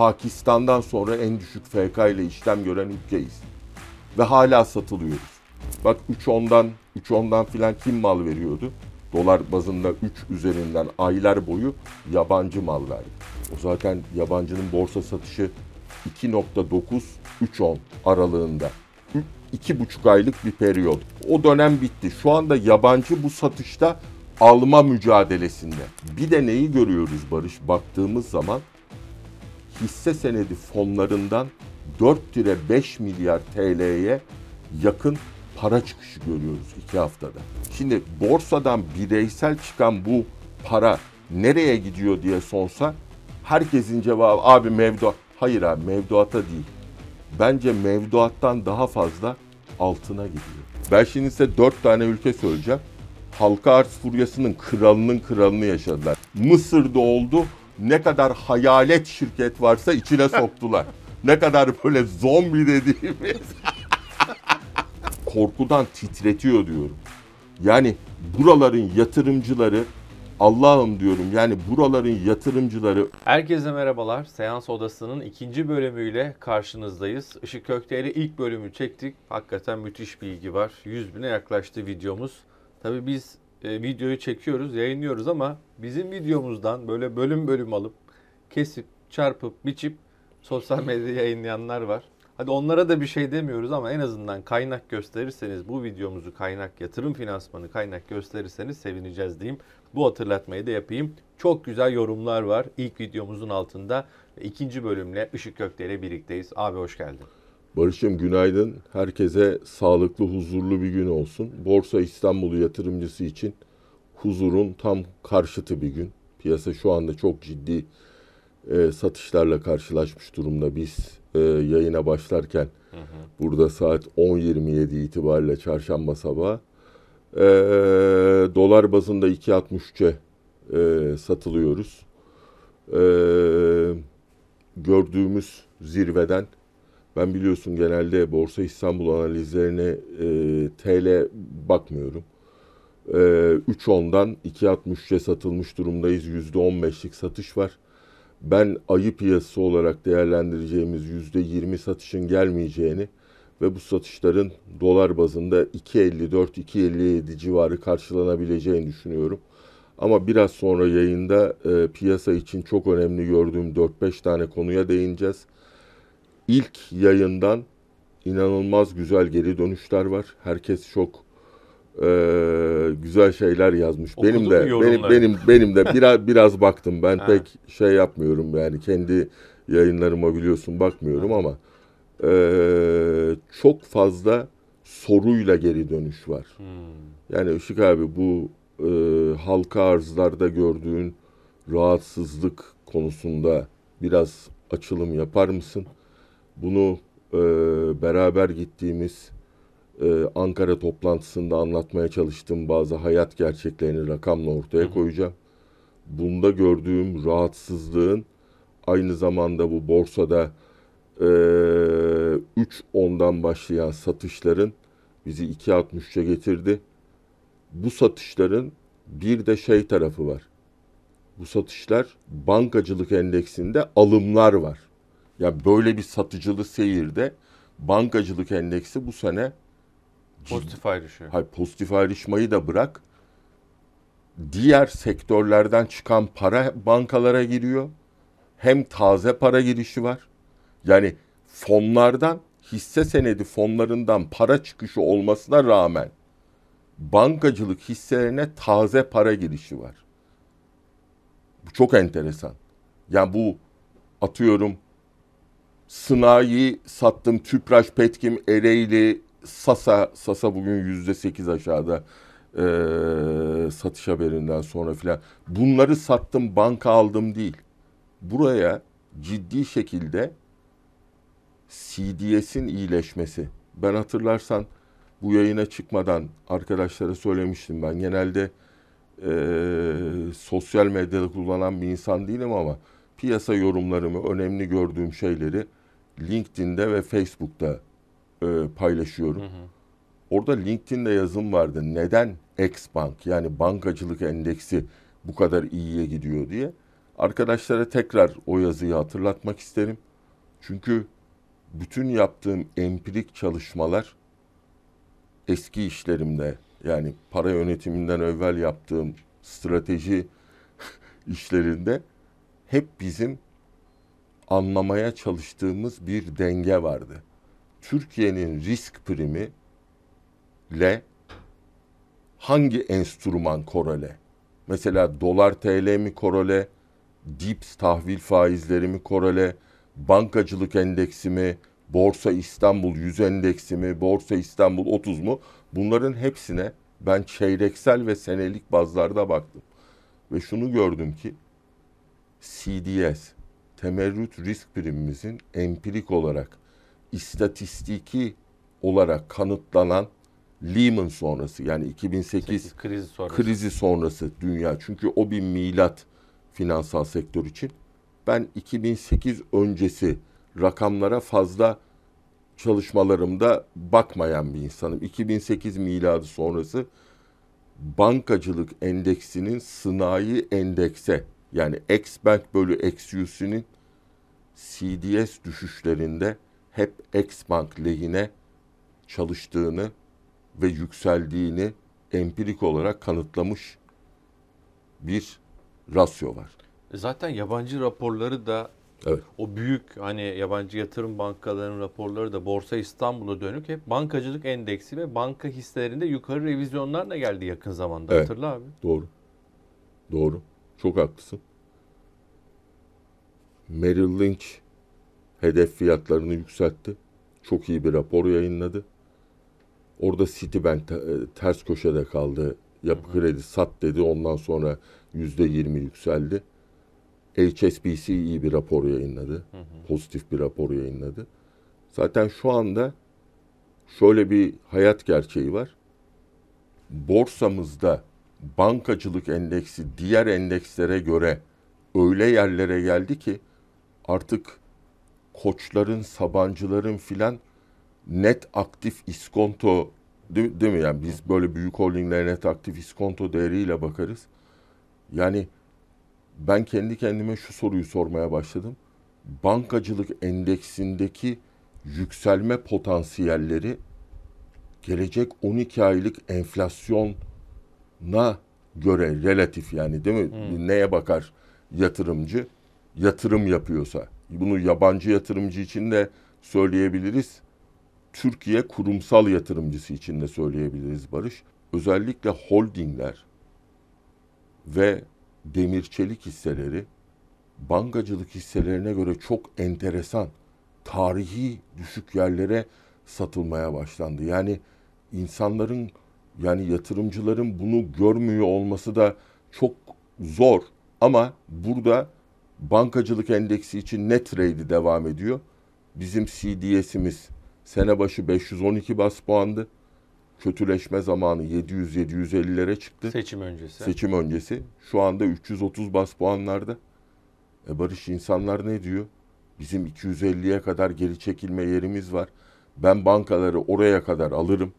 Pakistan'dan sonra en düşük FK ile işlem gören ülkeyiz. Ve hala satılıyoruz. Bak 3.10'dan 3.10'dan filan kim mal veriyordu? Dolar bazında 3 üzerinden aylar boyu yabancı mal verdi. O zaten yabancının borsa satışı 2.9-3.10 aralığında. 2,5 aylık bir periyot. O dönem bitti. Şu anda yabancı bu satışta alma mücadelesinde. Bir de neyi görüyoruz Barış? Baktığımız zaman hisse senedi fonlarından 4-5 milyar TL'ye yakın para çıkışı görüyoruz iki haftada. Şimdi borsadan bireysel çıkan bu para nereye gidiyor diye sorsa herkesin cevabı abi mevduat. Hayır abi mevduata değil. Bence mevduattan daha fazla altına gidiyor. Ben şimdi size dört tane ülke söyleyeceğim. Halka arz furyasının kralının kralını yaşadılar. Mısır'da oldu. Ne kadar hayalet şirket varsa içine soktular. ne kadar böyle zombi dediğimiz korkudan titretiyor diyorum. Yani buraların yatırımcıları Allah'ım diyorum yani buraların yatırımcıları Herkese merhabalar. Seans Odası'nın ikinci bölümüyle karşınızdayız. Işık Kökte'yle ilk bölümü çektik. Hakikaten müthiş bilgi var. 100 bine yaklaştı videomuz. Tabii biz e, videoyu çekiyoruz, yayınlıyoruz ama bizim videomuzdan böyle bölüm bölüm alıp kesip, çarpıp, biçip sosyal medyada yayınlayanlar var. Hadi onlara da bir şey demiyoruz ama en azından kaynak gösterirseniz bu videomuzu kaynak yatırım finansmanı kaynak gösterirseniz sevineceğiz diyeyim. Bu hatırlatmayı da yapayım. Çok güzel yorumlar var ilk videomuzun altında. İkinci bölümle Işık Kökte ile birlikteyiz. Abi hoş geldin. Barış'ım günaydın. Herkese sağlıklı, huzurlu bir gün olsun. Borsa İstanbul yatırımcısı için huzurun tam karşıtı bir gün. Piyasa şu anda çok ciddi e, satışlarla karşılaşmış durumda. Biz e, yayına başlarken hı hı. burada saat 10.27 itibariyle çarşamba sabahı e, dolar bazında 2.63'e e, satılıyoruz. E, gördüğümüz zirveden ben biliyorsun genelde Borsa İstanbul analizlerine e, TL bakmıyorum. E, 3.10'dan 2.63'e satılmış durumdayız. %15'lik satış var. Ben ayı piyasası olarak değerlendireceğimiz %20 satışın gelmeyeceğini ve bu satışların dolar bazında 2.54-2.57 civarı karşılanabileceğini düşünüyorum. Ama biraz sonra yayında e, piyasa için çok önemli gördüğüm 4-5 tane konuya değineceğiz. İlk yayından inanılmaz güzel geri dönüşler var. Herkes çok e, güzel şeyler yazmış. Okudun benim de benim benim benim de biraz biraz baktım. Ben pek şey yapmıyorum yani kendi yayınlarıma biliyorsun bakmıyorum ha. ama e, çok fazla soruyla geri dönüş var. Hmm. Yani Işık abi bu e, halka arzlarda gördüğün rahatsızlık konusunda biraz açılım yapar mısın? Bunu e, beraber gittiğimiz e, Ankara toplantısında anlatmaya çalıştığım bazı hayat gerçeklerini rakamla ortaya koyacağım. Bunda gördüğüm rahatsızlığın aynı zamanda bu borsada e, 3.10'dan başlayan satışların bizi 2.63'e getirdi. Bu satışların bir de şey tarafı var. Bu satışlar bankacılık endeksinde alımlar var. Ya böyle bir satıcılı seyirde bankacılık endeksi bu sene Pozitif ayrışıyor. Hayır, pozitif ayrışmayı da bırak. Diğer sektörlerden çıkan para bankalara giriyor. Hem taze para girişi var. Yani fonlardan hisse senedi fonlarından para çıkışı olmasına rağmen bankacılık hisselerine taze para girişi var. Bu çok enteresan. Yani bu atıyorum Sınai sattım, Tüpraş, Petkim, Ereğli, Sasa, Sasa bugün yüzde sekiz aşağıda e, satış haberinden sonra filan. Bunları sattım, banka aldım değil. Buraya ciddi şekilde CDS'in iyileşmesi. Ben hatırlarsan bu yayına çıkmadan arkadaşlara söylemiştim ben. Genelde e, sosyal medyada kullanan bir insan değilim ama piyasa yorumlarımı, önemli gördüğüm şeyleri LinkedIn'de ve Facebook'ta e, paylaşıyorum. Hı hı. Orada LinkedIn'de yazım vardı. Neden X Bank yani bankacılık endeksi bu kadar iyiye gidiyor diye. Arkadaşlara tekrar o yazıyı hatırlatmak isterim. Çünkü bütün yaptığım empirik çalışmalar eski işlerimde yani para yönetiminden evvel yaptığım strateji işlerinde hep bizim anlamaya çalıştığımız bir denge vardı. Türkiye'nin risk primi ile hangi enstrüman korele? Mesela dolar TL mi korele, DIPS tahvil faizleri mi korele, bankacılık endeksi mi, Borsa İstanbul 100 endeksi mi, Borsa İstanbul 30 mu? Bunların hepsine ben çeyreksel ve senelik bazlarda baktım. Ve şunu gördüm ki CDS, temerrüt risk primimizin empirik olarak, istatistiki olarak kanıtlanan Lehman sonrası yani 2008 8 krizi sonrası. krizi sonrası dünya. Çünkü o bir milat finansal sektör için. Ben 2008 öncesi rakamlara fazla çalışmalarımda bakmayan bir insanım. 2008 miladı sonrası bankacılık endeksinin sınai endekse yani X-Bank bölü XUC'nin CDS düşüşlerinde hep X-Bank lehine çalıştığını ve yükseldiğini empirik olarak kanıtlamış bir rasyo var. Zaten yabancı raporları da Evet. o büyük hani yabancı yatırım bankalarının raporları da Borsa İstanbul'a dönük hep bankacılık endeksi ve banka hisselerinde yukarı revizyonlarla geldi yakın zamanda. Evet. Hatırla abi. Doğru. Doğru. Çok haklısın. Merrill Lynch hedef fiyatlarını yükseltti. Çok iyi bir rapor yayınladı. Orada Citibank e, ters köşede kaldı. Yapı kredi sat dedi. Ondan sonra yüzde yirmi yükseldi. HSBC iyi bir rapor yayınladı. Pozitif bir rapor yayınladı. Zaten şu anda şöyle bir hayat gerçeği var. Borsamızda bankacılık endeksi diğer endekslere göre öyle yerlere geldi ki artık koçların, sabancıların filan net aktif iskonto değil, değil mi? Yani biz böyle büyük holdinglere net aktif iskonto değeriyle bakarız. Yani ben kendi kendime şu soruyu sormaya başladım. Bankacılık endeksindeki yükselme potansiyelleri gelecek 12 aylık enflasyona göre relatif yani değil mi? Neye bakar yatırımcı? Yatırım yapıyorsa. Bunu yabancı yatırımcı için de söyleyebiliriz. Türkiye kurumsal yatırımcısı için de söyleyebiliriz Barış. Özellikle holdingler ve demir çelik hisseleri bankacılık hisselerine göre çok enteresan tarihi düşük yerlere satılmaya başlandı. Yani insanların yani yatırımcıların bunu görmüyor olması da çok zor ama burada bankacılık endeksi için net trade'i devam ediyor. Bizim CDS'imiz sene başı 512 bas puandı. Kötüleşme zamanı 700-750'lere çıktı. Seçim öncesi. Seçim öncesi. Şu anda 330 bas puanlarda. E Barış insanlar ne diyor? Bizim 250'ye kadar geri çekilme yerimiz var. Ben bankaları oraya kadar alırım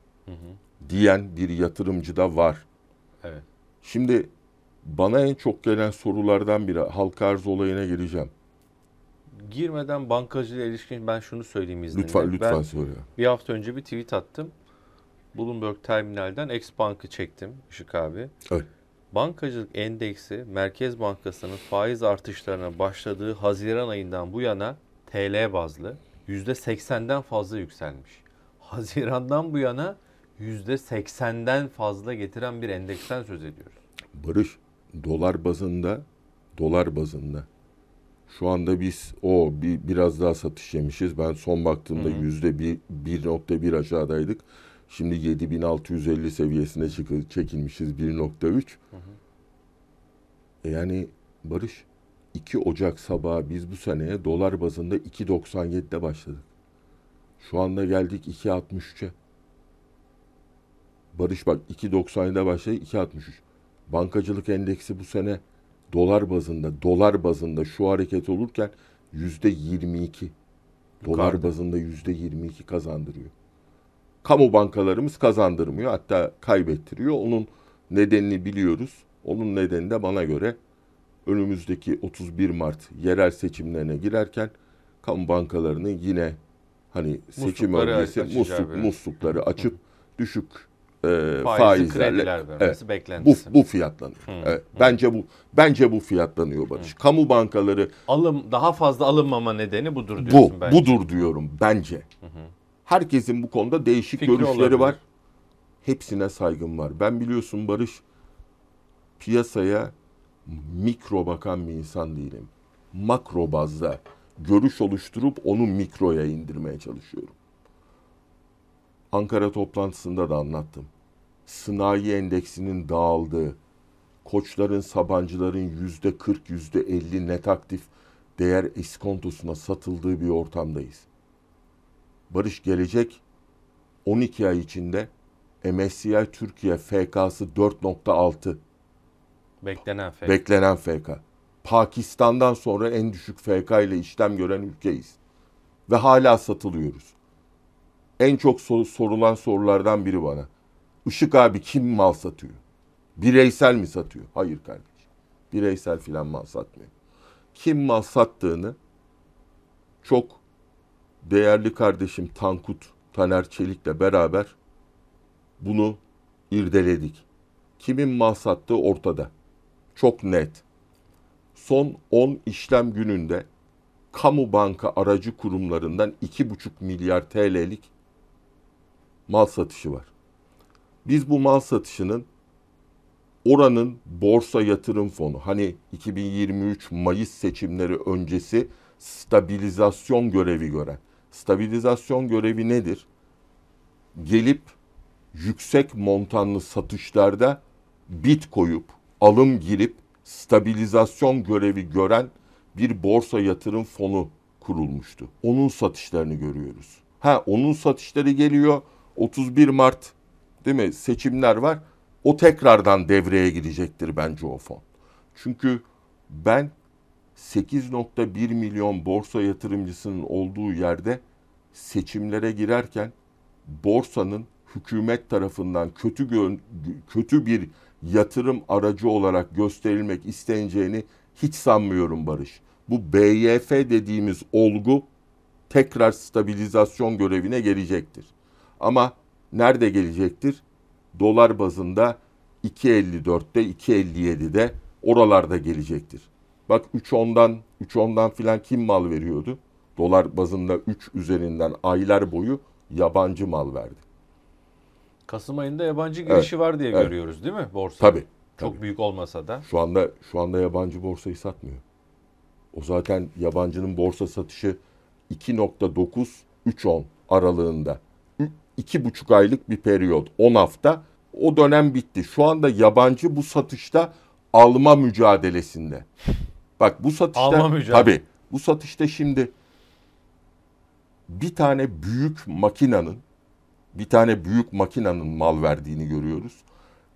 diyen bir yatırımcı da var. Evet. Şimdi bana en çok gelen sorulardan biri halka arz olayına gireceğim. Girmeden bankacılığa ilişkin ben şunu söyleyeyim izninle. Lütfen lütfen Ben söyle. bir hafta önce bir tweet attım. Bloomberg terminalden X Bank'ı çektim Işık abi. Evet. Bankacılık endeksi Merkez Bankası'nın faiz artışlarına başladığı Haziran ayından bu yana TL bazlı %80'den fazla yükselmiş. Hazirandan bu yana %80'den fazla getiren bir endeksten söz ediyoruz. Barış dolar bazında dolar bazında şu anda biz o bir, biraz daha satış yemişiz. Ben son baktığımda yüzde bir, 1.1 aşağıdaydık. Şimdi 7650 seviyesine çıkı- çekilmişiz 1.3. E Yani Barış 2 Ocak sabahı biz bu seneye dolar bazında 2.97'de başladık. Şu anda geldik 2.63'e. Barış bak 2.97'de başladı 2.63. Bankacılık endeksi bu sene dolar bazında dolar bazında şu hareket olurken yüzde 22. Dolar Yukarıda. bazında yüzde 22 kazandırıyor. Kamu bankalarımız kazandırmıyor hatta kaybettiriyor. Onun nedenini biliyoruz. Onun nedeni de bana göre önümüzdeki 31 Mart yerel seçimlerine girerken kamu bankalarının yine hani seçim Muslukları öncesi musluk, muslukları açıp düşük e, Faizli faizlerle vermesi evet, bu, beklentisi. bu fiyatlanıyor. Evet, bence bu bence bu fiyatlanıyor Barış. Kamu bankaları Alım daha fazla alınmama nedeni budur bu diyorsun bence. budur diyorum bence. Herkesin bu konuda değişik Fikri görüşleri olabilir. var. Hepsine saygım var. Ben biliyorsun Barış piyasaya mikro bakan bir insan değilim. Makro bazda görüş oluşturup onu mikroya indirmeye çalışıyorum. Ankara toplantısında da anlattım. Sınai endeksinin dağıldığı, koçların, sabancıların yüzde 40, yüzde 50 net aktif değer iskontosuna satıldığı bir ortamdayız. Barış gelecek 12 ay içinde MSCI Türkiye FK'sı 4.6 Beklenen fiyat. beklenen FK. Pakistan'dan sonra en düşük FK ile işlem gören ülkeyiz. Ve hala satılıyoruz. En çok sor- sorulan sorulardan biri bana. Işık abi kim mal satıyor? Bireysel mi satıyor? Hayır kardeşim. Bireysel filan mal satmıyor. Kim mal sattığını çok değerli kardeşim Tankut Taner Çelik'le beraber bunu irdeledik. Kimin mal sattığı ortada. Çok net. Son 10 işlem gününde kamu banka aracı kurumlarından 2,5 milyar TL'lik mal satışı var. Biz bu mal satışının oranın borsa yatırım fonu hani 2023 Mayıs seçimleri öncesi stabilizasyon görevi gören. Stabilizasyon görevi nedir? Gelip yüksek montanlı satışlarda bit koyup alım girip stabilizasyon görevi gören bir borsa yatırım fonu kurulmuştu. Onun satışlarını görüyoruz. Ha onun satışları geliyor 31 Mart değil mi seçimler var. O tekrardan devreye girecektir bence o fon. Çünkü ben 8.1 milyon borsa yatırımcısının olduğu yerde seçimlere girerken borsanın hükümet tarafından kötü gö- kötü bir yatırım aracı olarak gösterilmek isteneceğini hiç sanmıyorum Barış. Bu BYF dediğimiz olgu tekrar stabilizasyon görevine gelecektir. Ama nerede gelecektir? Dolar bazında 2.54'te 2.57'de oralarda gelecektir. Bak 3.10'dan 3.10'dan filan kim mal veriyordu? Dolar bazında 3 üzerinden aylar boyu yabancı mal verdi. Kasım ayında yabancı girişi var diye evet. görüyoruz değil mi borsa? Tabii. Çok tabii. büyük olmasa da. Şu anda şu anda yabancı borsayı satmıyor. O zaten yabancının borsa satışı 2.9 3.10 aralığında. 2,5 aylık bir periyot 10 hafta o dönem bitti. Şu anda yabancı bu satışta alma mücadelesinde. Bak bu satışta Alma mücadelesi. tabii bu satışta şimdi bir tane büyük makinanın bir tane büyük makinanın mal verdiğini görüyoruz.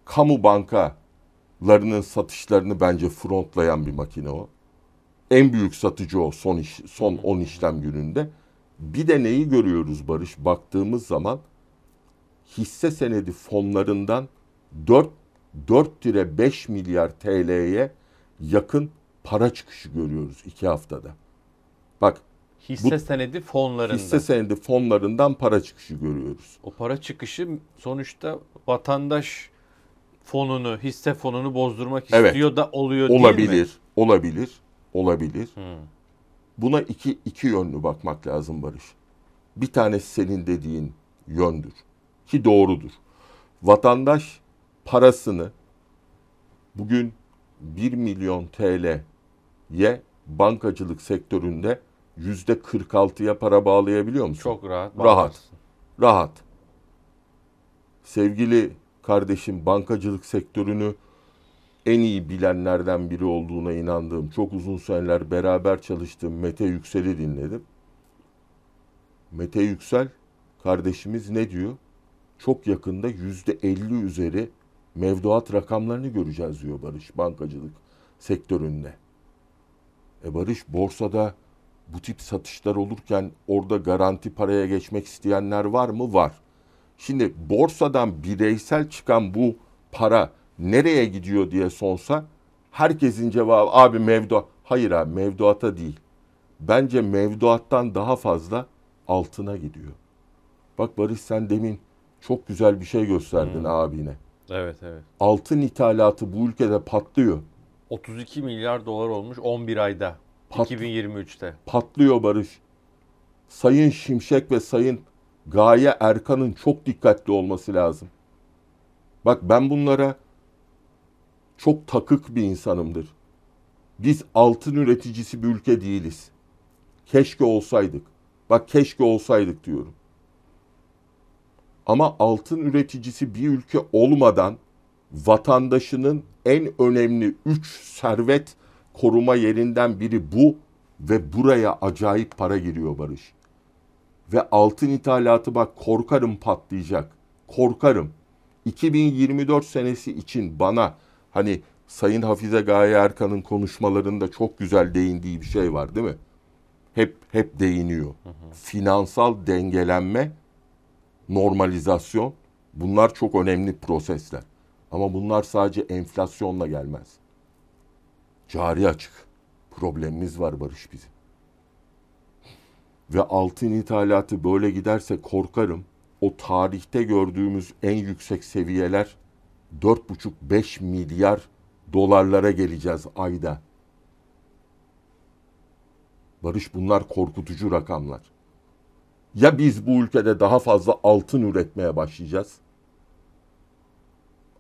Kamu bankalarının satışlarını bence frontlayan bir makine o. En büyük satıcı o son iş, son 10 işlem gününde. Bir de neyi görüyoruz Barış? Baktığımız zaman hisse senedi fonlarından 4 4-5 milyar TL'ye yakın para çıkışı görüyoruz iki haftada. Bak Hisse Bu- senedi fonlarında. hisse senedi fonlarından para çıkışı görüyoruz. O para çıkışı sonuçta vatandaş fonunu, hisse fonunu bozdurmak Evet. istiyor da oluyor değil mi? Olabilir, olabilir, olabilir. Hı. Buna iki, iki yönlü bakmak lazım Barış. Bir tanesi senin dediğin yöndür. Ki doğrudur. Vatandaş parasını bugün 1 milyon TL'ye bankacılık sektöründe yüzde 46'ya para bağlayabiliyor musun? Çok rahat. Rahat. bağlarsın. Rahat. Sevgili kardeşim bankacılık sektörünü en iyi bilenlerden biri olduğuna inandığım, çok uzun seneler beraber çalıştığım Mete Yüksel'i dinledim. Mete Yüksel kardeşimiz ne diyor? Çok yakında yüzde 50 üzeri mevduat rakamlarını göreceğiz diyor Barış bankacılık sektöründe. E Barış borsada bu tip satışlar olurken orada garanti paraya geçmek isteyenler var mı? Var. Şimdi borsadan bireysel çıkan bu para nereye gidiyor diye sorsa herkesin cevabı abi mevduat. Hayır abi mevduata değil. Bence mevduattan daha fazla altına gidiyor. Bak Barış sen demin çok güzel bir şey gösterdin Hmm. abine. Evet evet. Altın ithalatı bu ülkede patlıyor. 32 milyar dolar olmuş 11 ayda. Pat- 2023'te. Patlıyor Barış. Sayın Şimşek ve Sayın Gaye Erkan'ın çok dikkatli olması lazım. Bak ben bunlara çok takık bir insanımdır. Biz altın üreticisi bir ülke değiliz. Keşke olsaydık. Bak keşke olsaydık diyorum. Ama altın üreticisi bir ülke olmadan vatandaşının en önemli üç servet koruma yerinden biri bu ve buraya acayip para giriyor Barış. Ve altın ithalatı bak korkarım patlayacak. Korkarım. 2024 senesi için bana hani Sayın Hafize Gaye Erkan'ın konuşmalarında çok güzel değindiği bir şey var değil mi? Hep hep değiniyor. Finansal dengelenme, normalizasyon bunlar çok önemli prosesler. Ama bunlar sadece enflasyonla gelmez. Cari açık problemimiz var Barış bizim. Ve altın ithalatı böyle giderse korkarım o tarihte gördüğümüz en yüksek seviyeler 4,5-5 milyar dolarlara geleceğiz ayda. Barış bunlar korkutucu rakamlar. Ya biz bu ülkede daha fazla altın üretmeye başlayacağız?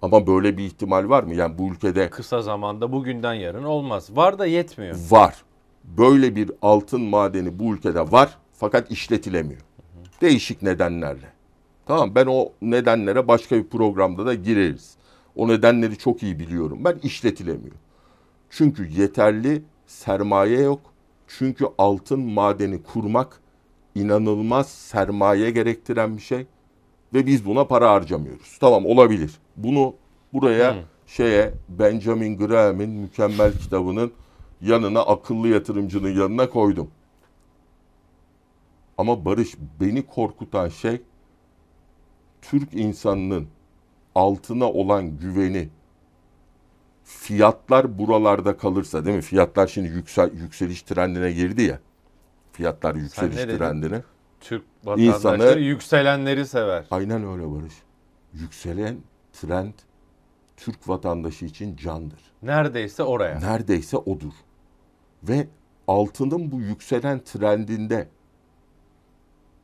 Ama böyle bir ihtimal var mı? Yani bu ülkede Kısa zamanda bugünden yarın olmaz. Var da yetmiyor. var. Böyle bir altın madeni bu ülkede var fakat işletilemiyor. Değişik nedenlerle. Tamam ben o nedenlere başka bir programda da gireriz. O nedenleri çok iyi biliyorum. Ben işletilemiyor. Çünkü yeterli sermaye yok. Çünkü altın madeni kurmak inanılmaz sermaye gerektiren bir şey ve biz buna para harcamıyoruz. Tamam olabilir. Bunu buraya Hı. şeye Benjamin Graham'in mükemmel kitabının yanına akıllı yatırımcının yanına koydum. Ama Barış beni korkutan şey Türk insanının altına olan güveni fiyatlar buralarda kalırsa değil mi? Fiyatlar şimdi yüksel, yükseliş trendine girdi ya. Fiyatlar yükseliş trendine. Türk vatandaşları İnsanı- yükselenleri sever. Aynen öyle Barış. Yükselen trend Türk vatandaşı için candır. Neredeyse oraya. Neredeyse odur. Ve altının bu yükselen trendinde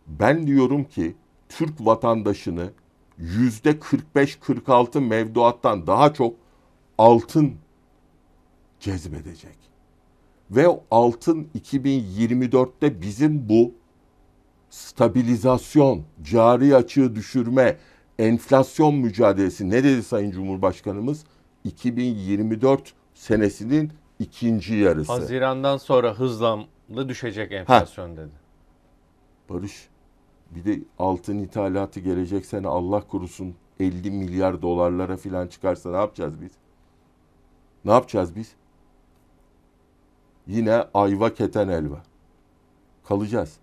ben diyorum ki Türk vatandaşını yüzde 45-46 mevduattan daha çok altın cezbedecek. Ve altın 2024'te bizim bu stabilizasyon, cari açığı düşürme, enflasyon mücadelesi ne dedi Sayın Cumhurbaşkanımız? 2024 senesinin ikinci yarısı. Hazirandan sonra hızla düşecek enflasyon dedi. Barış bir de altın ithalatı gelecek sene Allah korusun 50 milyar dolarlara falan çıkarsa ne yapacağız biz? Ne yapacağız biz? Yine ayva keten elva. Kalacağız.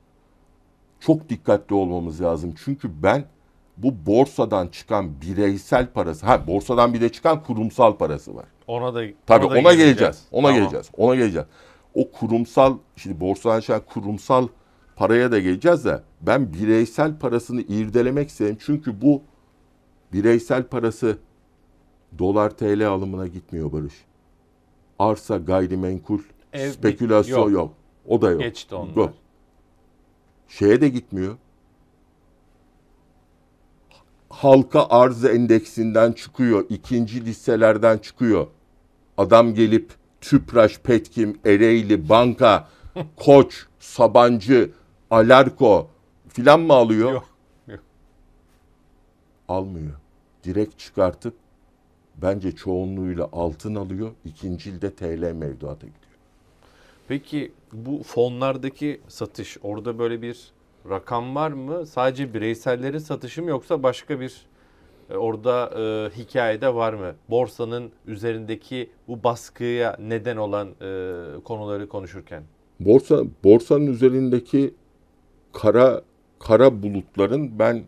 Çok dikkatli olmamız lazım. Çünkü ben bu borsadan çıkan bireysel parası, ha borsadan bir de çıkan kurumsal parası var. Ona da Tabii ona, da ona geleceğiz. Ona Tamam. geleceğiz. Ona geleceğiz. O kurumsal şimdi borsadan çıkan kurumsal paraya da geleceğiz de ben bireysel parasını irdelemek istedim. Çünkü bu bireysel parası dolar TL alımına gitmiyor Barış. Arsa, gayrimenkul, Ev- spekülasyon yok. yok. O da yok. Geçti onlar. Yok. Şeye de gitmiyor. Halka arz endeksinden çıkıyor. ikinci listelerden çıkıyor. Adam gelip Tüpraş, Petkim, Ereğli, Banka, Koç, Sabancı, Alarko filan mı alıyor? Yok. Yok. Almıyor. Direkt çıkartıp bence çoğunluğuyla altın alıyor. İkincilde TL mevduata gidiyor. Peki bu fonlardaki satış orada böyle bir rakam var mı? Sadece bireysellerin satışı mı yoksa başka bir e, orada e, hikayede var mı? Borsanın üzerindeki bu baskıya neden olan e, konuları konuşurken. Borsa borsanın üzerindeki kara kara bulutların ben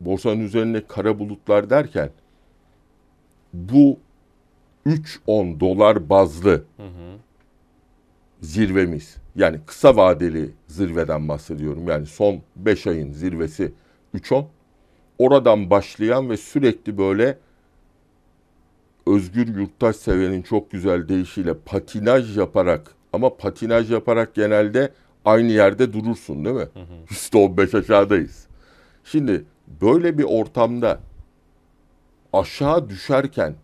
borsanın üzerinde kara bulutlar derken bu 3.10 dolar bazlı zirvemiz. Yani kısa vadeli zirveden bahsediyorum. Yani son 5 ayın zirvesi 3.10. Oradan başlayan ve sürekli böyle Özgür Yurttaş Seven'in çok güzel deyişiyle patinaj yaparak ama patinaj yaparak genelde aynı yerde durursun değil mi? %15 aşağıdayız. Şimdi böyle bir ortamda aşağı düşerken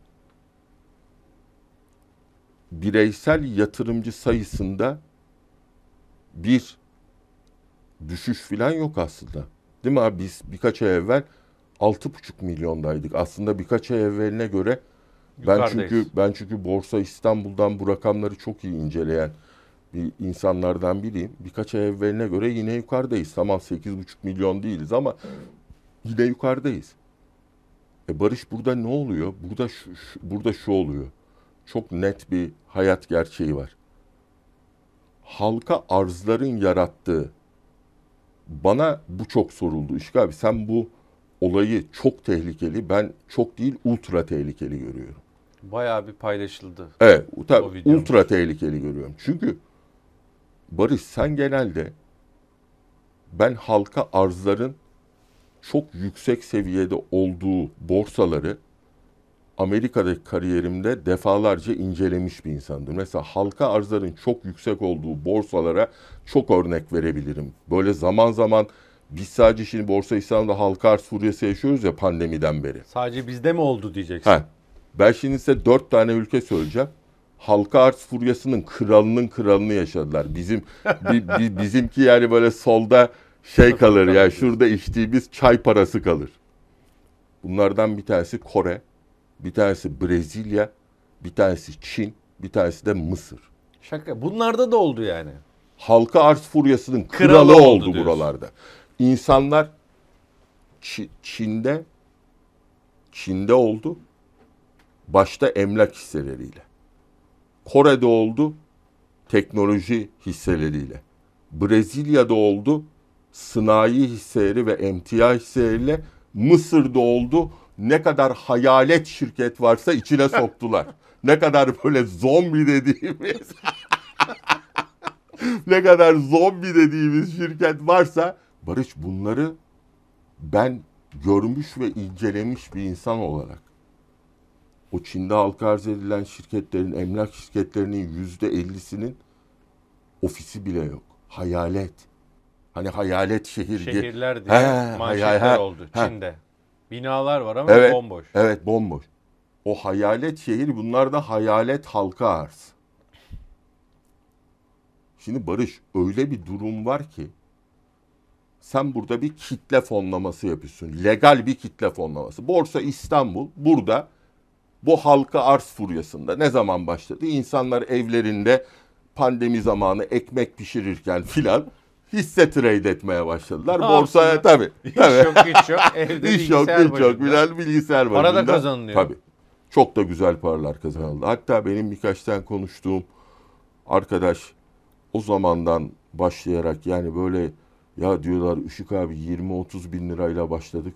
bireysel yatırımcı sayısında bir düşüş falan yok aslında. Değil mi abi? Biz birkaç ay evvel 6,5 milyondaydık. Aslında birkaç ay evveline göre ben Yukarıdayız. çünkü ben çünkü Borsa İstanbul'dan bu rakamları çok iyi inceleyen bir insanlardan biriyim. Birkaç ay evveline göre yine yukarıdayız. Tamam 8,5 milyon değiliz ama yine yukarıdayız. E Barış burada ne oluyor? Burada şu, şu- burada şu oluyor. Çok net bir hayat gerçeği var. Halka arzların yarattığı bana bu çok soruldu. İşte abi sen bu olayı çok tehlikeli, ben çok değil ultra tehlikeli görüyorum. Bayağı bir paylaşıldı. Evet, tabii ultra tehlikeli görüyorum. Çünkü Barış sen genelde ben halka arzların çok yüksek seviyede olduğu borsaları Amerika'daki kariyerimde defalarca incelemiş bir insandım. Mesela halka arzların çok yüksek olduğu borsalara çok örnek verebilirim. Böyle zaman zaman biz sadece şimdi Borsa İstanbul'da halka arz furyası yaşıyoruz ya pandemiden beri. Sadece bizde mi oldu diyeceksin. Ha. Ben şimdi size dört tane ülke söyleyeceğim. Halka arz furyasının kralının kralını yaşadılar. Bizim bi- bi- bizimki yani böyle solda şey kalır ya şurada içtiğimiz çay parası kalır. Bunlardan bir tanesi Kore, bir tanesi Brezilya, bir tanesi Çin, bir tanesi de Mısır. Şaka. Bunlarda da oldu yani. Halka arz furyasının kralı, Kralı oldu oldu, diyorsun. buralarda. İnsanlar Çi- Çin'de Çin'de oldu. Başta emlak hisseleriyle. Kore'de oldu teknoloji hisseleriyle. Brezilya'da oldu sanayi hisseleri ve emtia hisseleriyle. Mısır'da oldu ne kadar hayalet şirket varsa içine soktular. ne kadar böyle zombi dediğimiz ne kadar zombi dediğimiz şirket varsa Barış bunları ben görmüş ve incelemiş bir insan olarak o Çin'de halka arz edilen şirketlerin, emlak şirketlerinin yüzde ellisinin ofisi bile yok. Hayalet. Hani hayalet şehir diye. Şehirler diye He, manşetler hay- hay- oldu he. Çin'de. Binalar var ama Evet. bomboş. Evet bomboş. O hayalet şehir bunlar da hayalet halka arz. Şimdi Barış öyle bir durum var ki sen burada bir kitle fonlaması yapıyorsun. Legal bir kitle fonlaması. Borsa İstanbul burada bu halka arz furyasında ne zaman başladı? İnsanlar evlerinde pandemi zamanı ekmek pişirirken filan hisse trade etmeye başladılar. Ne Borsaya yapsınlar? tabii. İş tabii. yok güç yok. Evde İş yok, bilgisayar yok. Bilal bilgisayar Para da kazanılıyor. Tabii. Çok da güzel paralar kazanıldı. Hatta benim birkaç tane konuştuğum arkadaş o zamandan başlayarak yani böyle ya diyorlar Işık abi 20-30 bin lirayla başladık.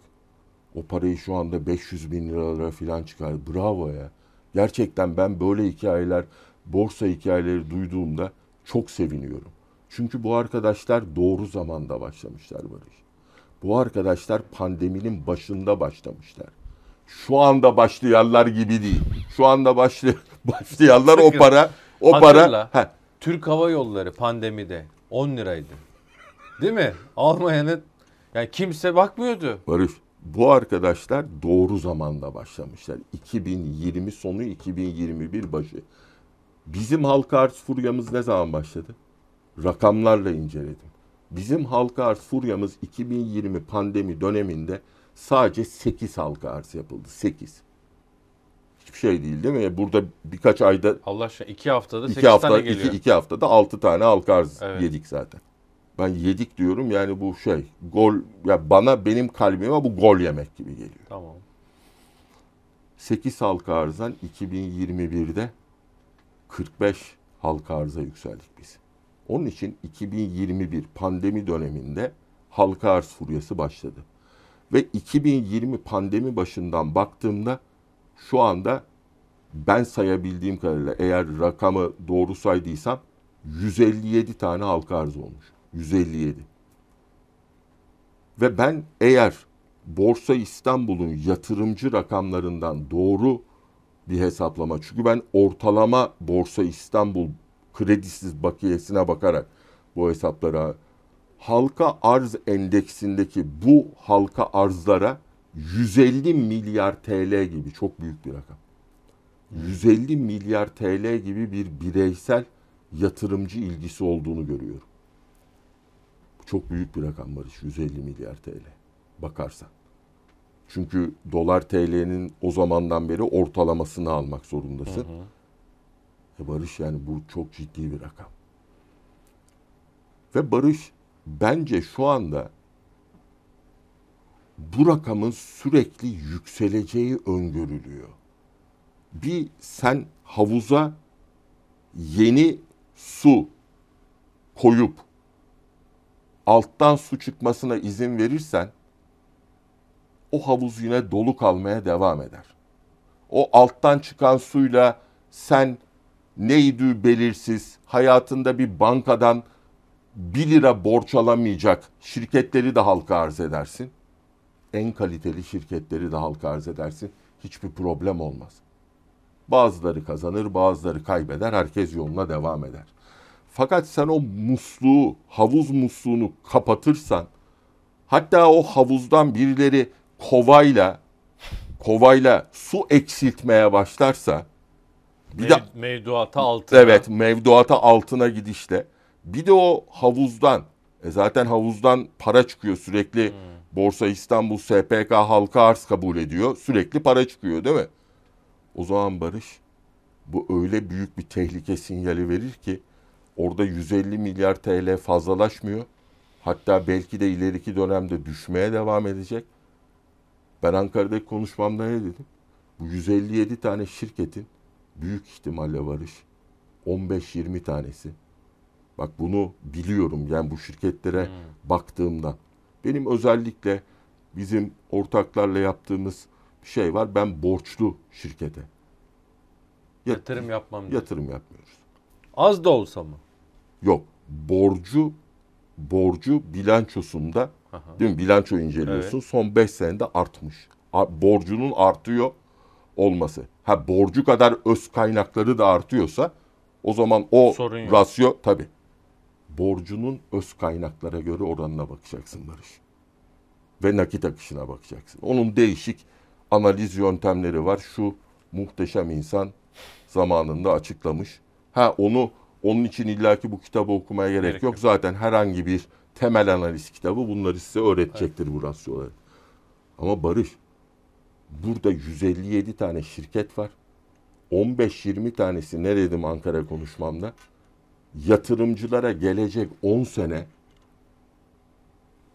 O parayı şu anda 500 bin liralara falan çıkar. Bravo ya. Gerçekten ben böyle hikayeler, borsa hikayeleri duyduğumda çok seviniyorum. Çünkü bu arkadaşlar doğru zamanda başlamışlar Barış. Bu arkadaşlar pandeminin başında başlamışlar. Şu anda başlayanlar gibi değil. Şu anda başlay başlayanlar o para o Hatırla. para Heh, Türk Hava Yolları pandemide 10 liraydı. Değil mi? Almayanın yani kimse bakmıyordu. Barış bu arkadaşlar doğru zamanda başlamışlar. 2020 sonu 2021 başı. Bizim halka arz furyamız ne zaman başladı? Rakamlarla inceledim. Bizim halka arz furyamız 2020 pandemi döneminde sadece 8 halka arz yapıldı. 8. Hiçbir şey değil değil mi? Burada birkaç ayda Allah aşkına 2 haftada 8 iki hafta tane geliyor. iki haftada 6 tane halka arz Evet. yedik zaten. Ben yedik diyorum yani bu şey gol ya bana benim kalbime bu gol yemek gibi geliyor. Tamam. 8 halka arzdan 2021'de 45 halka arza yükseldik biz. Onun için 2021 pandemi döneminde halka arz furyası başladı. Ve 2020 pandemi başından baktığımda şu anda ben sayabildiğim kadarıyla eğer rakamı doğru saydıysam 157 tane halka arz olmuş. 157. Ve ben eğer Borsa İstanbul'un yatırımcı rakamlarından doğru bir hesaplama. Çünkü ben ortalama Borsa İstanbul kredisiz bakiyesine bakarak bu hesaplara halka arz endeksindeki bu halka arzlara 150 milyar TL gibi çok büyük bir rakam. 150 milyar TL gibi bir bireysel yatırımcı ilgisi olduğunu görüyorum. Çok büyük bir rakam Barış. 150 milyar TL bakarsan. Çünkü dolar TL'nin o zamandan beri ortalamasını almak zorundasın. Hı hı. E Barış yani bu çok ciddi bir rakam. Ve Barış bence şu anda bu rakamın sürekli yükseleceği öngörülüyor. Bir sen havuza yeni su koyup alttan su çıkmasına izin verirsen o havuz yine dolu kalmaya devam eder. O alttan çıkan suyla sen neydi belirsiz hayatında bir bankadan 1 lira borç alamayacak şirketleri de halka arz edersin. En kaliteli şirketleri de halka arz edersin. Hiçbir problem olmaz. Bazıları kazanır, bazıları kaybeder. Herkes yoluna devam eder. Fakat sen o musluğu, havuz musluğunu kapatırsan, hatta o havuzdan birileri kovayla kovayla su eksiltmeye başlarsa bir Mev, de mevduata altına. Evet, mevduata altına gidişle bir de o havuzdan e zaten havuzdan para çıkıyor sürekli. Hmm. Borsa İstanbul SPK halka arz kabul ediyor. Sürekli para çıkıyor değil mi? O zaman Barış bu öyle büyük bir tehlike sinyali verir ki orada 150 milyar TL fazlalaşmıyor. Hatta belki de ileriki dönemde düşmeye devam edecek. Ben Ankara'daki konuşmamda ne dedim? Bu 157 tane şirketin büyük ihtimalle varış 15-20 tanesi. Bak bunu biliyorum yani bu şirketlere hmm. baktığımda. Benim özellikle bizim ortaklarla yaptığımız bir şey var. Ben borçlu şirkete. Yat- yatırım yapmam. Yatırım yapmıyoruz. Az da olsa mı? Yok. Borcu borcu bilançosunda Aha. değil mi? Bilanço inceliyorsun. Evet. Son 5 senede artmış. Borcunun artıyor olması. Ha borcu kadar öz kaynakları da artıyorsa o zaman o rasyo tabi. Borcunun öz kaynaklara göre oranına bakacaksın Barış. Ve nakit akışına bakacaksın. Onun değişik analiz yöntemleri var. Şu muhteşem insan zamanında açıklamış. Ha onu onun için illaki bu kitabı okumaya gerek, gerek yok. yok. Zaten herhangi bir temel analiz kitabı bunları size öğretecektir evet. bu rasyoları. Ama Barış burada 157 tane şirket var. 15-20 tanesi ne dedim Ankara konuşmamda? Yatırımcılara gelecek 10 sene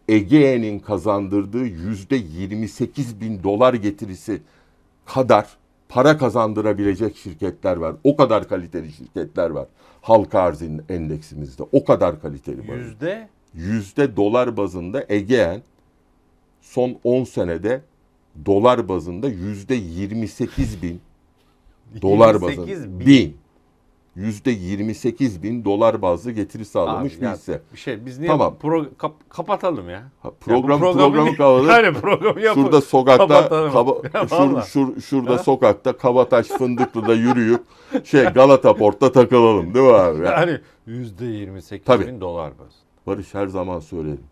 Ege'nin kazandırdığı yüzde 28 bin dolar getirisi kadar para kazandırabilecek şirketler var. O kadar kaliteli şirketler var. Halka arz endeksimizde. O kadar kaliteli. Yüzde? Yüzde dolar bazında Egean son 10 senede dolar bazında yüzde 28 bin dolar bazında. Bin yüzde 28 bin dolar bazlı getiri sağlamış Abi, bir hisse. Bir şey biz niye tamam. pro, kap, kapatalım ya. Ha, program, ya programı, programı kapatalım. Yani programı yapalım. Şurada sokakta kaba, şur, şur, şurada ha? sokakta Kabataş Fındıklı'da yürüyüp şey Galata Port'ta takılalım değil mi abi? Yani yüzde 28 Tabii. bin dolar baz. Barış her zaman söylerim.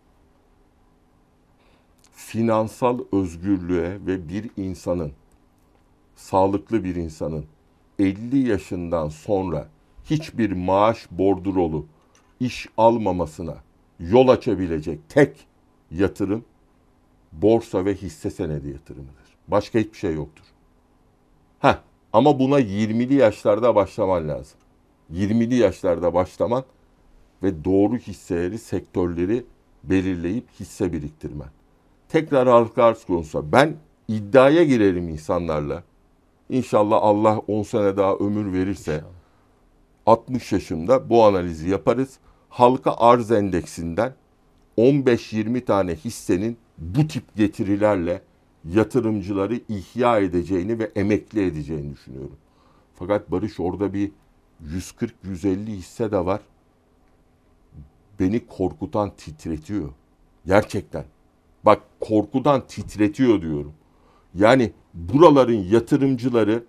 Finansal özgürlüğe ve bir insanın sağlıklı bir insanın 50 yaşından sonra hiçbir maaş bordrolu iş almamasına yol açabilecek tek yatırım borsa ve hisse senedi yatırımıdır. Başka hiçbir şey yoktur. Ha ama buna 20'li yaşlarda başlaman lazım. 20'li yaşlarda başlaman ve doğru hisseleri, sektörleri belirleyip hisse biriktirmen. Tekrar halka arz konusu. Ben iddiaya girerim insanlarla. İnşallah Allah 10 sene daha ömür verirse İnşallah. 60 yaşında bu analizi yaparız. Halka arz endeksinden 15-20 tane hissenin bu tip getirilerle yatırımcıları ihya edeceğini ve emekli edeceğini düşünüyorum. Fakat Barış orada bir 140-150 hisse de var. Beni korkutan titretiyor. Gerçekten. Bak korkudan titretiyor diyorum. Yani buraların yatırımcıları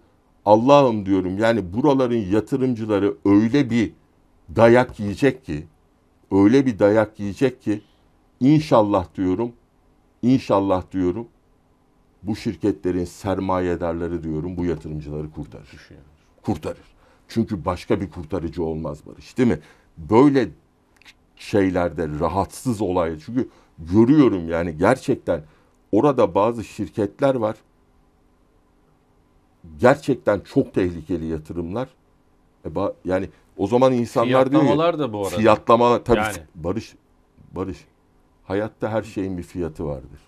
Allah'ım diyorum yani buraların yatırımcıları öyle bir dayak yiyecek ki öyle bir dayak yiyecek ki inşallah diyorum inşallah diyorum bu şirketlerin sermayedarları diyorum bu yatırımcıları kurtarır. Kurtarır. Çünkü başka bir kurtarıcı olmaz Barış değil mi? Böyle şeylerde rahatsız olay. Çünkü görüyorum yani gerçekten orada bazı şirketler var. Gerçekten çok tehlikeli yatırımlar. E ba- yani o zaman insanlar diyor ya, Fiyatlamalar da bu arada. Fiyatlama tabii Yani. Barış Barış hayatta her şeyin bir fiyatı vardır.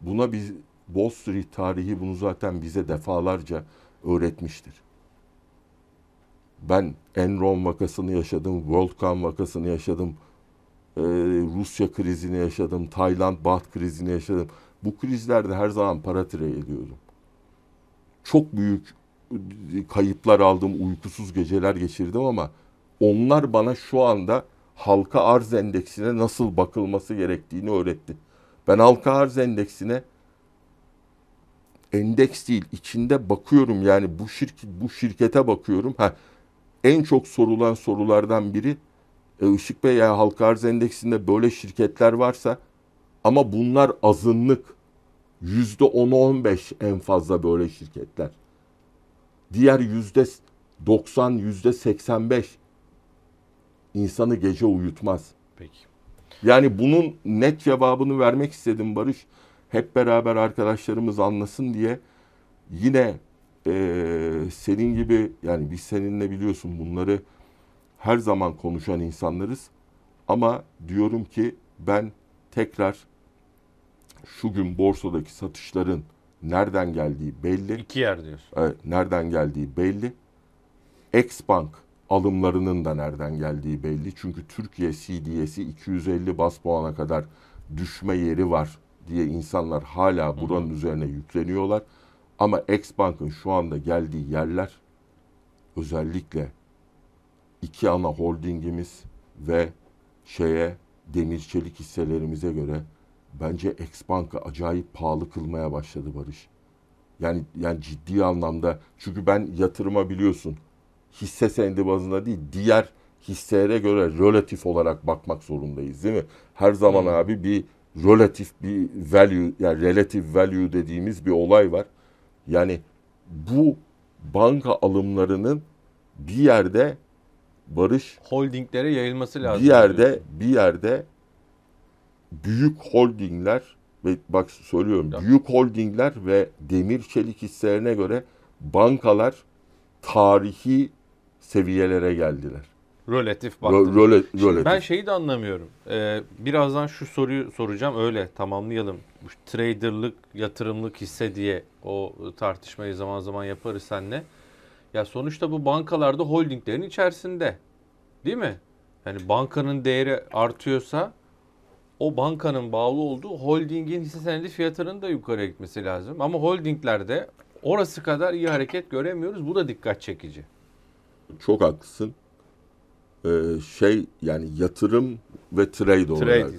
Buna biz Wall Street tarihi bunu zaten bize defalarca öğretmiştir. Ben Enron vakasını yaşadım, WorldCom vakasını yaşadım, ee, Rusya krizini yaşadım, Tayland baht krizini yaşadım. Bu krizlerde her zaman para trade ediyordum. Çok büyük e, kayıplar aldım, uykusuz geceler geçirdim ama onlar bana şu anda halka arz endeksine nasıl bakılması gerektiğini öğretti. Ben halka arz endeksine endeks değil içinde bakıyorum yani bu şirket bu şirkete bakıyorum. Ha en çok sorulan sorulardan biri e, Işık Bey ya halka arz endeksinde böyle şirketler varsa ama bunlar azınlık. Yüzde 10-15 en fazla böyle şirketler. Diğer yüzde 90, yüzde 85 insanı gece uyutmaz. Peki. Yani bunun net cevabını vermek istedim Barış. Hep beraber arkadaşlarımız anlasın diye yine eee, senin gibi yani biz seninle biliyorsun bunları her zaman konuşan insanlarız. Ama diyorum ki ben tekrar şu gün borsadaki satışların nereden geldiği belli. İki yer diyorsun. Evet, nereden geldiği belli. X-Bank alımlarının da nereden geldiği belli. Çünkü Türkiye CDS'i 250 bas puana kadar düşme yeri var diye insanlar hala buranın üzerine yükleniyorlar. Ama X-Bank'ın şu anda geldiği yerler özellikle iki ana holdingimiz ve şeye demir çelik hisselerimize göre bence X-Bank'ı acayip pahalı kılmaya başladı Barış. Yani yani ciddi anlamda çünkü ben yatırıma biliyorsun hisse senedi bazında değil diğer hisselere göre relatif olarak bakmak zorundayız değil mi? Her zaman Hmm. abi bir relatif bir value yani relative value dediğimiz bir olay var. Yani bu banka alımlarının bir yerde barış Holdinglere yayılması lazım. bir yerde bir yerde büyük holdingler ve bak söylüyorum Ya. büyük holdingler ve demir çelik hisselerine göre bankalar tarihi seviyelere geldiler. Relatif Rö- röle- Şimdi relatif. ben şeyi de anlamıyorum. Ee, birazdan şu soruyu soracağım öyle tamamlayalım. Bu traderlık, yatırımlık hisse diye o tartışmayı zaman zaman yaparız seninle. Ya sonuçta bu bankalarda holdinglerin içerisinde. Değil mi? Yani bankanın değeri artıyorsa o bankanın bağlı olduğu holdingin hisse senedi fiyatının da yukarıya gitmesi lazım. Ama holdinglerde orası kadar iyi hareket göremiyoruz. Bu da dikkat çekici. Çok haklısın. Ee, şey yani yatırım ve trade olarak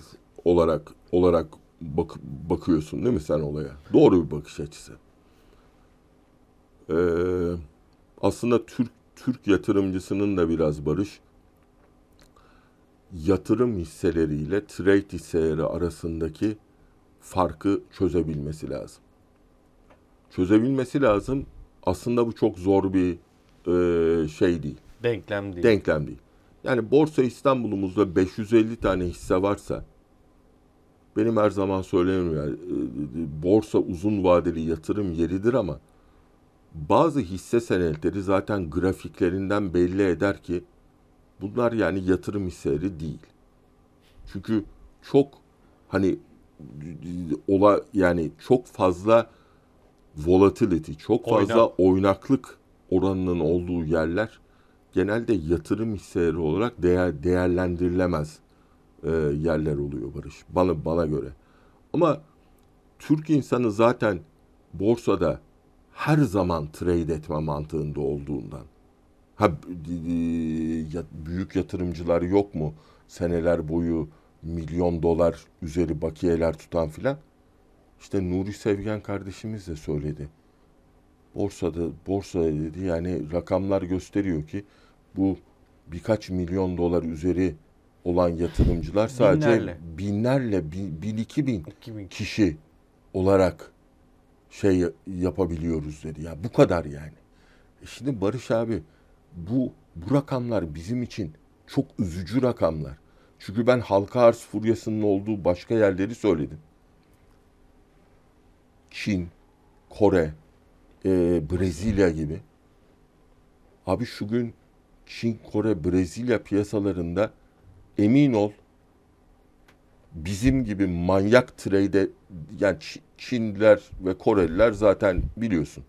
olarak olarak bak, bakıyorsun değil mi sen olaya? Doğru bir bakış açısı. Ee, aslında Türk Türk yatırımcısının da biraz barış yatırım hisseleriyle trade hisseleri arasındaki farkı çözebilmesi lazım. Çözebilmesi lazım. Aslında bu çok zor bir e, şey değil Denklem değil. denklem değil. Yani Borsa İstanbul'umuzda 550 tane hisse varsa benim her zaman söylediğim yani, e, borsa uzun vadeli yatırım yeridir ama bazı hisse senetleri zaten grafiklerinden belli eder ki bunlar yani yatırım hisseleri değil. Çünkü çok hani ola yani çok fazla volatility, çok fazla Oynak. oynaklık oranının olduğu yerler genelde yatırım hisseleri olarak değer değerlendirilemez e, yerler oluyor Barış. Bana bana göre. Ama Türk insanı zaten borsada her zaman trade etme mantığında olduğundan. Ha büyük yatırımcılar yok mu? Seneler boyu milyon dolar üzeri bakiyeler tutan filan. İşte Nuri Sevgen kardeşimiz de söyledi. Borsada borsa dedi yani rakamlar gösteriyor ki bu birkaç milyon dolar üzeri olan yatırımcılar sadece binlerle, binlerle bin, bin iki bin, iki bin kişi olarak şey yapabiliyoruz dedi. Ya bu kadar yani. E şimdi Barış abi bu bu rakamlar bizim için çok üzücü rakamlar. Çünkü ben halka arz furyasının olduğu başka yerleri söyledim. Çin, Kore, e, Brezilya gibi. Abi şu gün Çin, Kore, Brezilya piyasalarında emin ol bizim gibi manyak trade yani Çinliler ve Koreliler zaten biliyorsun.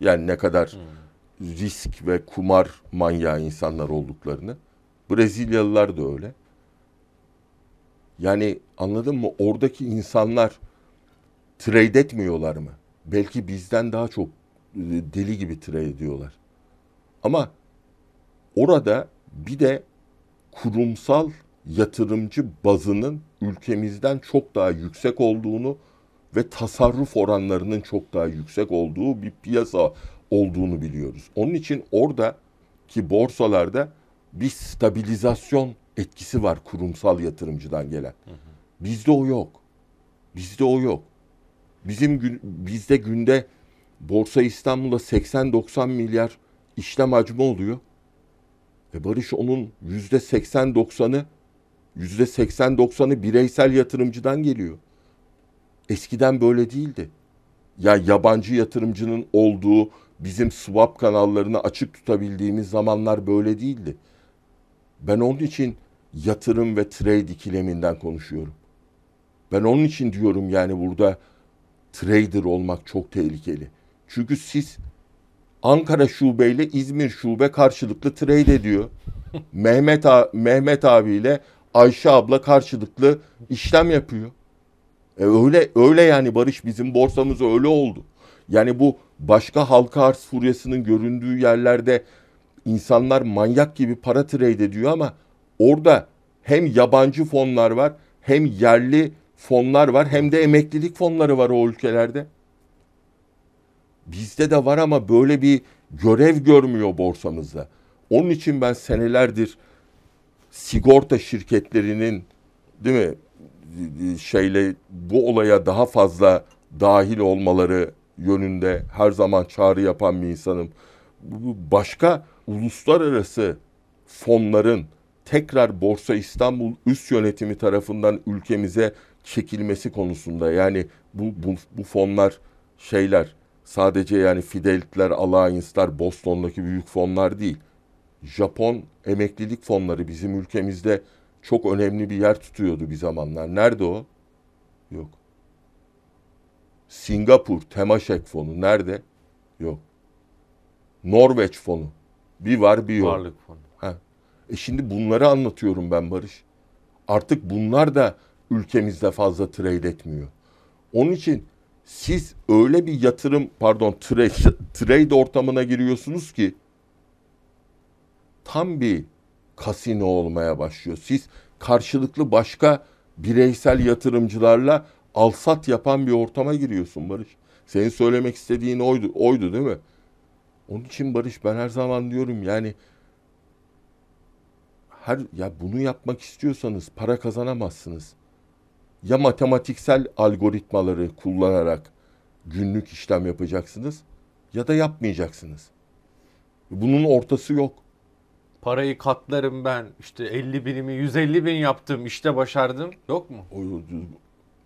Yani ne kadar hmm. Risk ve kumar manyağı insanlar olduklarını. Brezilyalılar da öyle. Yani anladın mı? Oradaki insanlar trade etmiyorlar mı? Belki bizden daha çok e, deli gibi trade ediyorlar. Ama orada bir de kurumsal yatırımcı bazının ülkemizden çok daha yüksek olduğunu ve tasarruf oranlarının çok daha yüksek olduğu bir piyasa olduğunu biliyoruz. Onun için orada ki borsalarda bir stabilizasyon etkisi var kurumsal yatırımcıdan gelen. Bizde o yok. Bizde o yok. Bizim gün, bizde günde Borsa İstanbul'da 80-90 milyar işlem hacmi oluyor. E Barış onun yüzde 80-90'ı yüzde 80-90'ı bireysel yatırımcıdan geliyor. Eskiden böyle değildi. Ya yabancı yatırımcının olduğu bizim swap kanallarını açık tutabildiğimiz zamanlar böyle değildi. Ben onun için yatırım ve trade ikileminden konuşuyorum. Ben onun için diyorum yani burada trader olmak çok tehlikeli. Çünkü siz Ankara şubeyle İzmir şube karşılıklı trade ediyor. Mehmet a Mehmet abiyle Ayşe abla karşılıklı işlem yapıyor. E öyle öyle yani Barış bizim borsamız öyle oldu. Yani bu başka halka arz furyasının göründüğü yerlerde insanlar manyak gibi para trade ediyor ama orada hem yabancı fonlar var hem yerli fonlar var hem de emeklilik fonları var o ülkelerde. Bizde de var ama böyle bir görev görmüyor borsamızda. Onun için ben senelerdir sigorta şirketlerinin değil mi şeyle bu olaya daha fazla dahil olmaları yönünde her zaman çağrı yapan bir insanım. Başka uluslararası fonların tekrar Borsa İstanbul üst yönetimi tarafından ülkemize çekilmesi konusunda yani bu, bu, bu fonlar şeyler sadece yani Fidelity'ler, Alliance'lar, Boston'daki büyük fonlar değil. Japon emeklilik fonları bizim ülkemizde çok önemli bir yer tutuyordu bir zamanlar. Nerede o? Yok. Singapur Temaşek fonu nerede? Yok. Norveç fonu. Bir var bir yok. Varlık fonu. Ha. E şimdi bunları anlatıyorum ben Barış. Artık bunlar da ülkemizde fazla trade etmiyor. Onun için siz öyle bir yatırım pardon trade, trade ortamına giriyorsunuz ki tam bir kasino olmaya başlıyor. Siz karşılıklı başka bireysel yatırımcılarla alsat yapan bir ortama giriyorsun Barış. Senin söylemek istediğin oydu, oydu değil mi? Onun için Barış ben her zaman diyorum yani her ya bunu yapmak istiyorsanız para kazanamazsınız. Ya matematiksel algoritmaları kullanarak günlük işlem yapacaksınız ya da yapmayacaksınız. Bunun ortası yok parayı katlarım ben işte 50 binimi 150 bin yaptım işte başardım yok mu?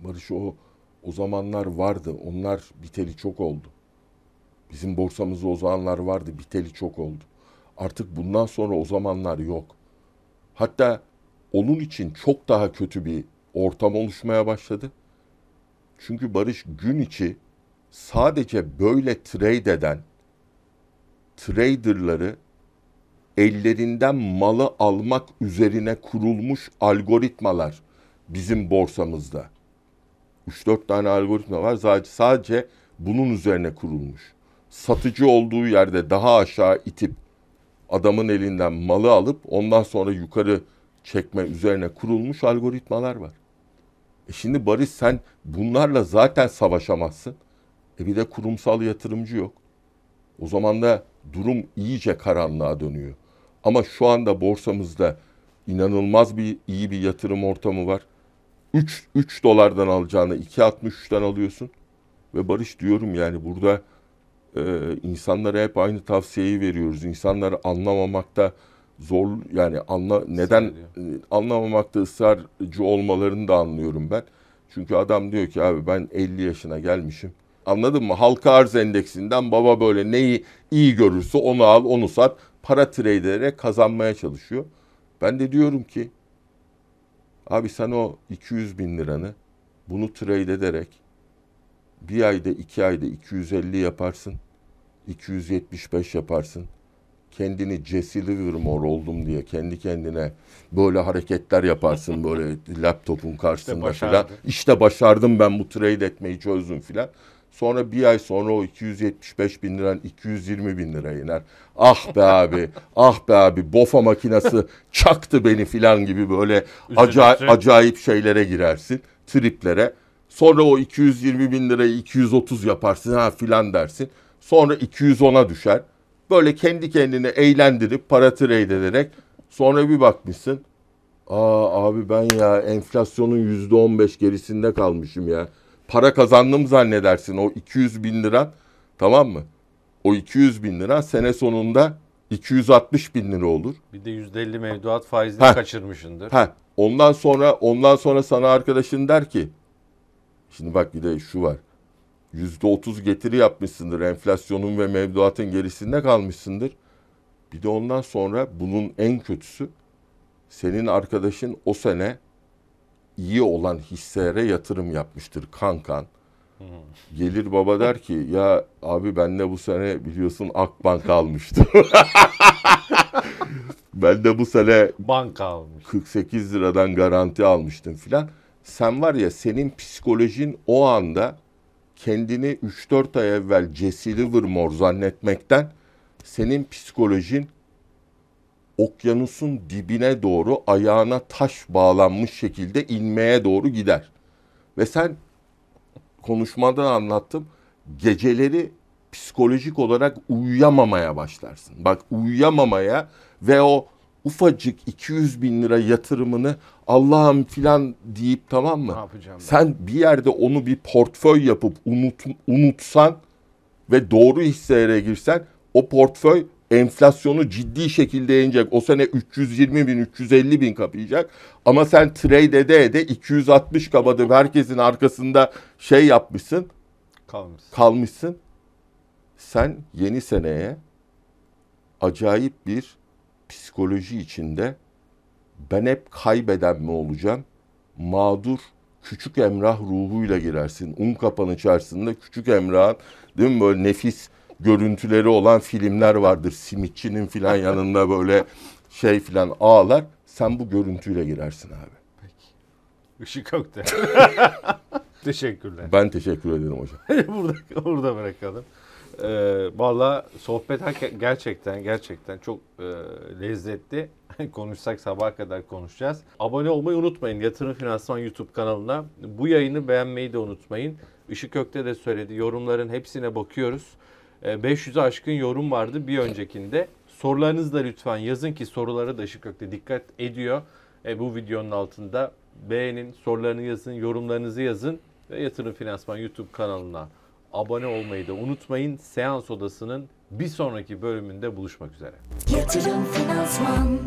O, Barış o o zamanlar vardı onlar biteli çok oldu. Bizim borsamızda o zamanlar vardı biteli çok oldu. Artık bundan sonra o zamanlar yok. Hatta onun için çok daha kötü bir ortam oluşmaya başladı. Çünkü Barış gün içi sadece böyle trade eden traderları ellerinden malı almak üzerine kurulmuş algoritmalar bizim borsamızda. 3-4 tane algoritma var sadece, sadece bunun üzerine kurulmuş. satıcı olduğu yerde daha aşağı itip adamın elinden malı alıp ondan sonra yukarı çekme üzerine kurulmuş algoritmalar var. E şimdi Barış sen bunlarla zaten savaşamazsın. E bir de kurumsal yatırımcı yok. O zaman da durum iyice karanlığa dönüyor. Ama şu anda borsamızda inanılmaz bir iyi bir yatırım ortamı var. 3 3 dolardan alacağını 2.63'ten alıyorsun. Ve Barış diyorum yani burada e, insanlara hep aynı tavsiyeyi veriyoruz. İnsanları anlamamakta zor yani anla neden e, anlamamakta ısrarcı olmalarını da anlıyorum ben. Çünkü adam diyor ki abi ben 50 yaşına gelmişim. Anladın mı? Halka arz endeksinden baba böyle neyi iyi görürse onu al, onu sat. Para trade ederek kazanmaya çalışıyor. Ben de diyorum ki abi sen o 200 bin liranı bunu trade ederek bir ayda iki ayda 250 yaparsın. 275 yaparsın. Kendini Jesse Livermore oldum diye kendi kendine böyle hareketler yaparsın böyle laptopun karşısında İşte filan. İşte başardım ben bu trade etmeyi çözdüm filan. Sonra bir ay sonra o 275 bin liran 220 bin lira iner. Ah be abi, ah be abi bofa makinesi çaktı beni filan gibi böyle acayip, Üzülürsün. acayip şeylere girersin, triplere. Sonra o 220 bin lirayı 230 yaparsın ha filan dersin. Sonra 210'a düşer. Böyle kendi kendine eğlendirip para trade ederek sonra bir bakmışsın. Aa abi ben ya enflasyonun yüzde on beş gerisinde kalmışım ya. Para kazandım zannedersin o 200 bin lira tamam mı? O 200 bin lira sene sonunda 260 bin lira olur. Bir de %50 mevduat faizini Heh. kaçırmışındır. Ha ondan sonra ondan sonra sana arkadaşın der ki şimdi bak bir de şu var. Yüzde otuz getiri yapmışsındır. Enflasyonun ve mevduatın gerisinde kalmışsındır. Bir de ondan sonra bunun en kötüsü senin arkadaşın o sene iyi olan hisselere yatırım yapmıştır kankan. Gelir baba der ki ya abi ben de bu sene biliyorsun Akbank almıştım. ben de bu sene Banka almış. 48 liradan garanti almıştın filan. Sen var ya senin psikolojin o anda kendini 3-4 ay evvel Jesse Livermore zannetmekten senin psikolojin okyanusun dibine doğru ayağına taş bağlanmış şekilde inmeye doğru gider. Ve sen konuşmada anlattım. Geceleri psikolojik olarak uyuyamamaya başlarsın. Bak uyuyamamaya ve o ufacık 200 bin lira yatırımını Allah'ım filan deyip tamam mı? Ne yapacağım ben? Sen bir yerde onu bir portföy yapıp unut, unutsan ve doğru hisselere girsen o portföy enflasyonu ciddi şekilde yenecek. O sene 320 bin, 350 bin kapayacak. Ama sen trade ede ede 260 kapadı. Herkesin arkasında şey yapmışsın, Kalmış. kalmışsın. Sen yeni seneye acayip bir psikoloji içinde ben hep kaybeden mi olacağım? Mağdur küçük Emrah ruhuyla girersin. Un kapanı içerisinde küçük Emrah'ın değil mi böyle nefis görüntüleri olan filmler vardır. Simitçinin filan yanında böyle şey filan ağlar. Sen bu görüntüyle girersin abi. Işık Kökte. Teşekkürler. Ben teşekkür ederim hocam. burada, burada bırakalım. Ee, Valla sohbet gerçekten gerçekten çok e, lezzetli. Konuşsak sabaha kadar konuşacağız. Abone olmayı unutmayın. Yatırım Finansman YouTube kanalına. Bu yayını beğenmeyi de unutmayın. Işık Kökte de söyledi. Yorumların hepsine bakıyoruz. Ee, 500'ü aşkın yorum vardı bir öncekinde. Sorularınızı da lütfen yazın ki sorulara da Işık Kökte dikkat ediyor. E, bu videonun altında beğenin, sorularını yazın, yorumlarınızı yazın ve Yatırım Finansman YouTube kanalına abone olmayı da unutmayın. Seans Odası'nın bir sonraki bölümünde buluşmak üzere. Yatırım Finansman